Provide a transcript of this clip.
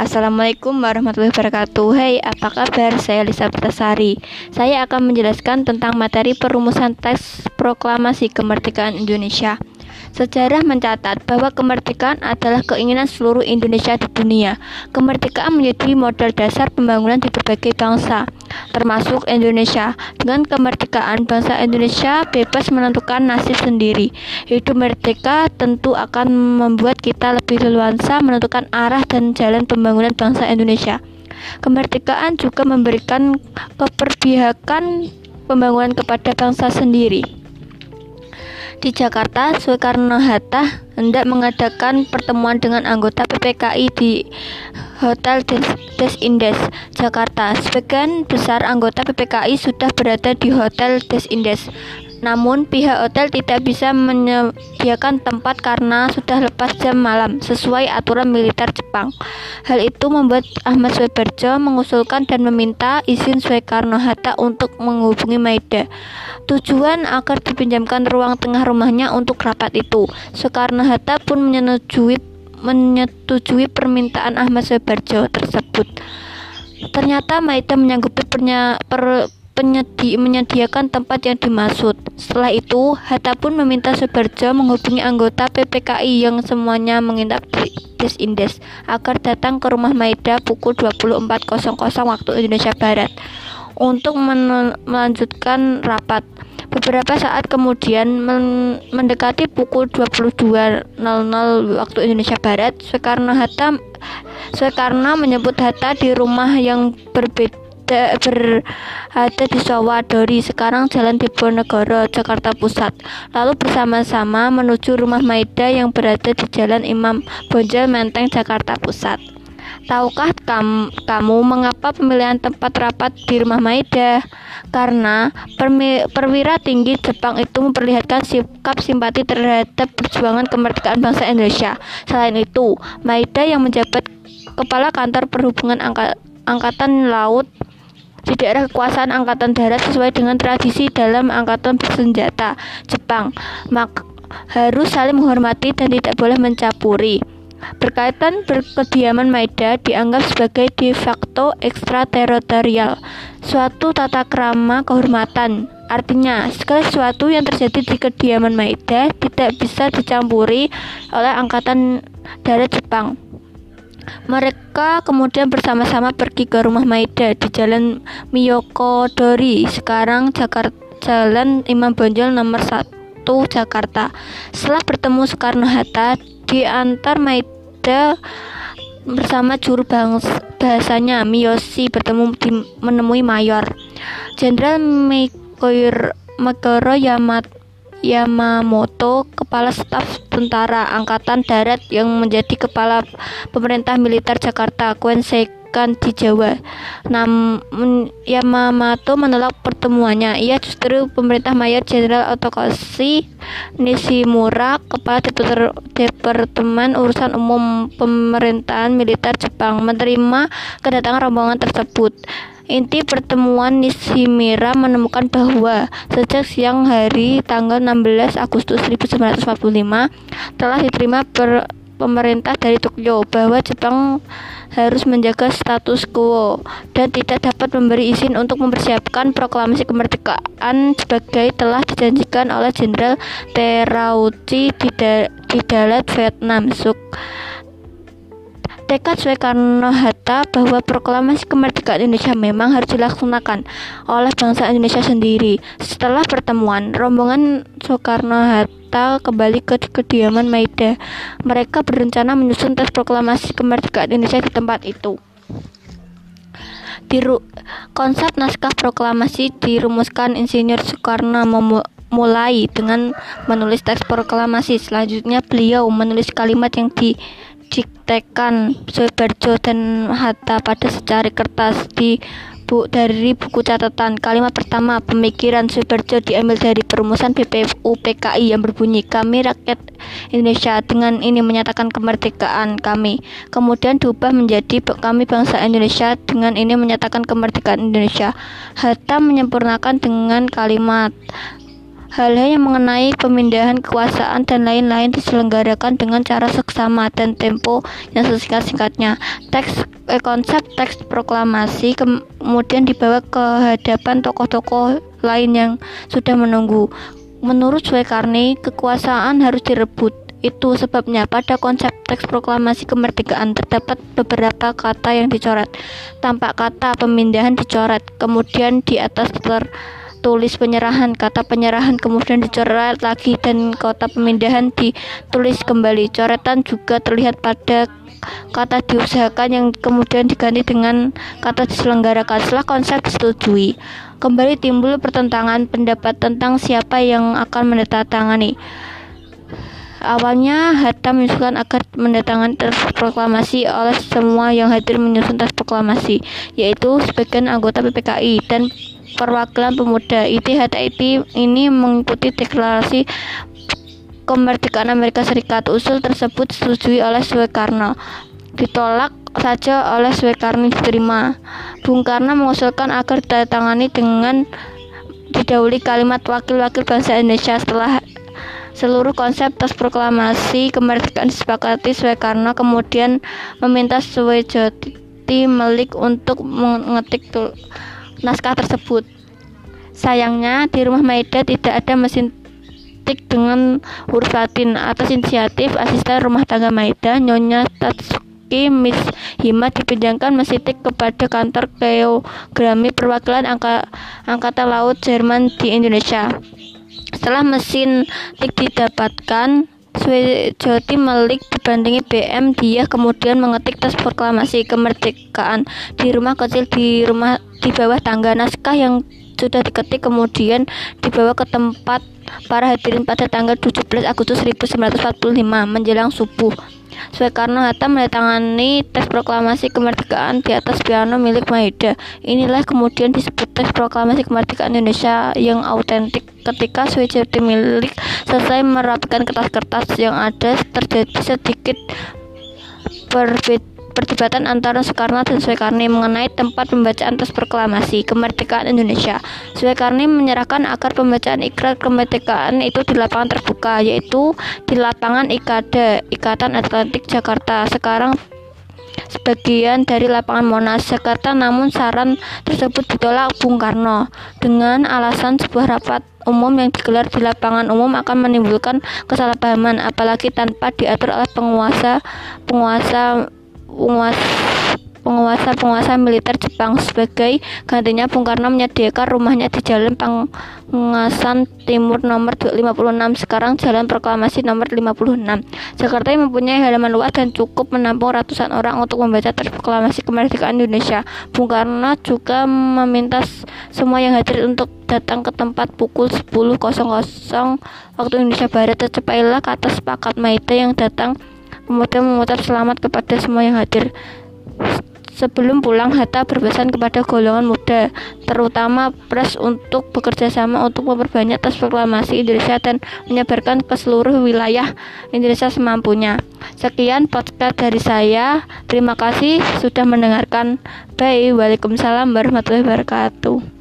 Assalamualaikum warahmatullahi wabarakatuh Hai, apa kabar? Saya Lisa Pertasari Saya akan menjelaskan tentang materi perumusan teks proklamasi kemerdekaan Indonesia Sejarah mencatat bahwa kemerdekaan adalah keinginan seluruh Indonesia di dunia. Kemerdekaan menjadi modal dasar pembangunan di berbagai bangsa, termasuk Indonesia. Dengan kemerdekaan, bangsa Indonesia bebas menentukan nasib sendiri. Hidup merdeka tentu akan membuat kita lebih leluasa menentukan arah dan jalan pembangunan bangsa Indonesia. Kemerdekaan juga memberikan keperpihakan pembangunan kepada bangsa sendiri. Di Jakarta, Soekarno-Hatta hendak mengadakan pertemuan dengan anggota PPKI di Hotel Des, Des Indes, Jakarta. Sebagian besar anggota PPKI sudah berada di Hotel Des Indes. Namun pihak hotel tidak bisa menyediakan tempat karena sudah lepas jam malam sesuai aturan militer Jepang. Hal itu membuat Ahmad Suebarjo mengusulkan dan meminta izin Soekarno-Hatta untuk menghubungi Maida. Tujuan agar dipinjamkan ruang tengah rumahnya untuk rapat itu. Soekarno-Hatta pun menyetujui menyetujui permintaan Ahmad Suebarjo tersebut. Ternyata Maida menyanggupi pernya, per, penyedi menyediakan tempat yang dimaksud. Setelah itu, Hatta pun meminta Subarjo menghubungi anggota PPKI yang semuanya menginap di Desindes agar datang ke rumah Maida pukul 24.00 waktu Indonesia Barat untuk melanjutkan rapat. Beberapa saat kemudian men mendekati pukul 22.00 waktu Indonesia Barat, Soekarno Hatta Soekarno menyebut Hatta di rumah yang berbeda berada di Sawadori, sekarang Jalan Diponegoro, Jakarta Pusat. Lalu bersama-sama menuju rumah Maida yang berada di Jalan Imam Bonjol Menteng, Jakarta Pusat. Tahukah kam kamu mengapa pemilihan tempat rapat di rumah Maida? Karena perwira tinggi Jepang itu memperlihatkan sikap simpati terhadap perjuangan kemerdekaan bangsa Indonesia. Selain itu, Maida yang menjabat kepala kantor perhubungan angka Angkatan Laut di daerah kekuasaan angkatan darat sesuai dengan tradisi dalam angkatan bersenjata Jepang mak harus saling menghormati dan tidak boleh mencampuri. Berkaitan berkediaman Maida dianggap sebagai de facto ekstrateritorial, suatu tata krama kehormatan. Artinya, segala sesuatu yang terjadi di kediaman Maida tidak bisa dicampuri oleh angkatan darat Jepang. Mereka kemudian bersama-sama pergi ke rumah Maida di Jalan Miyokodori, sekarang Jakarta Jalan Imam Bonjol nomor 1 Jakarta. Setelah bertemu Soekarno-Hatta, diantar Maida bersama juru bahasanya Miyoshi bertemu di, menemui Mayor. Jenderal Megoro Yamato Yamamoto, kepala staf tentara angkatan darat yang menjadi kepala pemerintah militer Jakarta, Kuensekan di Jawa. Namun Yamamoto menolak pertemuannya. Ia justru pemerintah mayor Jenderal Otokoshi Nishimura, kepala Departemen Urusan Umum Pemerintahan Militer Jepang, menerima kedatangan rombongan tersebut. Inti pertemuan Nishimura menemukan bahwa sejak siang hari tanggal 16 Agustus 1945 telah diterima per pemerintah dari Tokyo bahwa Jepang harus menjaga status quo dan tidak dapat memberi izin untuk mempersiapkan proklamasi kemerdekaan sebagai telah dijanjikan oleh Jenderal Terauchi di, da di Dalat Vietnam. Suk Tekad Soekarno-Hatta bahwa proklamasi kemerdekaan Indonesia memang harus dilaksanakan oleh bangsa Indonesia sendiri. Setelah pertemuan, rombongan Soekarno-Hatta kembali ke kediaman Maida. Mereka berencana menyusun tes proklamasi kemerdekaan Indonesia di tempat itu. Diru konsep naskah proklamasi dirumuskan Insinyur Soekarno mulai dengan menulis teks proklamasi. Selanjutnya beliau menulis kalimat yang di didiktekan Soebarjo dan Hatta pada secari kertas di bu, dari buku catatan. Kalimat pertama pemikiran Soebarjo diambil dari perumusan BPU PKI yang berbunyi kami rakyat Indonesia dengan ini menyatakan kemerdekaan kami. Kemudian diubah menjadi kami bangsa Indonesia dengan ini menyatakan kemerdekaan Indonesia. Hatta menyempurnakan dengan kalimat Hal-hal yang mengenai pemindahan kekuasaan dan lain-lain diselenggarakan dengan cara seksama dan tempo yang sesingkat-singkatnya. Teks eh, konsep teks proklamasi kemudian dibawa ke hadapan tokoh-tokoh lain yang sudah menunggu. Menurut Suekarni, kekuasaan harus direbut. Itu sebabnya pada konsep teks proklamasi kemerdekaan terdapat beberapa kata yang dicoret. Tampak kata pemindahan dicoret, kemudian di atas ter tulis penyerahan kata penyerahan kemudian dicoret lagi dan kota pemindahan ditulis kembali. Coretan juga terlihat pada kata diusahakan yang kemudian diganti dengan kata diselenggarakan. Setelah konsep disetujui kembali timbul pertentangan pendapat tentang siapa yang akan menandatangani Awalnya Hatta menyusulkan agar mendatangkan tes proklamasi oleh semua yang hadir menyusun tes proklamasi, yaitu sebagian anggota PPKI dan perwakilan pemuda ITHTIT ini mengikuti deklarasi kemerdekaan Amerika Serikat. Usul tersebut disetujui oleh Soekarno. Ditolak saja oleh Soekarno diterima. Bung Karno mengusulkan agar ditandatangani dengan didahului kalimat wakil-wakil bangsa Indonesia setelah seluruh konsep tes proklamasi kemerdekaan disepakati Soekarno kemudian meminta Suwejoti Melik untuk mengetik naskah tersebut. Sayangnya di rumah Maida tidak ada mesin tik dengan huruf Latin. Atas inisiatif asisten rumah tangga Maida, Nyonya Tatsuki Miss Hima dipinjamkan mesin tik kepada kantor geografi perwakilan angka, Angkatan Laut Jerman di Indonesia. Setelah mesin tik didapatkan, Swejoti Melik dibandingi BM dia kemudian mengetik tes proklamasi kemerdekaan di rumah kecil di rumah di bawah tangga naskah yang sudah diketik kemudian dibawa ke tempat para hadirin pada tanggal 17 Agustus 1945 menjelang subuh. Soekarno Hatta menandatangani teks proklamasi kemerdekaan di atas piano milik Maeda. Inilah kemudian disebut teks proklamasi kemerdekaan Indonesia yang autentik. Ketika Soekarno milik selesai merapikan kertas-kertas yang ada, terjadi sedikit perbedaan perdebatan antara Soekarno dan Soekarni mengenai tempat pembacaan tes proklamasi kemerdekaan Indonesia. Soekarni menyerahkan agar pembacaan ikrar kemerdekaan itu di lapangan terbuka, yaitu di lapangan IKADA, Ikatan Atlantik Jakarta. Sekarang sebagian dari lapangan Monas Jakarta namun saran tersebut ditolak Bung Karno dengan alasan sebuah rapat umum yang digelar di lapangan umum akan menimbulkan kesalahpahaman apalagi tanpa diatur oleh penguasa penguasa penguasa-penguasa militer Jepang sebagai gantinya Bung Karno menyediakan rumahnya di Jalan Pangasan Timur nomor 56 sekarang Jalan Proklamasi nomor 56 Jakarta yang mempunyai halaman luas dan cukup menampung ratusan orang untuk membaca proklamasi kemerdekaan Indonesia. Bung Karno juga meminta semua yang hadir untuk datang ke tempat pukul 10.00 waktu Indonesia Barat tercapailah kata sepakat Maida yang datang kemudian mengucap selamat kepada semua yang hadir. Sebelum pulang, Hatta berpesan kepada golongan muda, terutama pres untuk bekerja sama untuk memperbanyak tes proklamasi Indonesia dan menyebarkan ke seluruh wilayah Indonesia semampunya. Sekian podcast dari saya. Terima kasih sudah mendengarkan. Bye. Waalaikumsalam warahmatullahi wabarakatuh.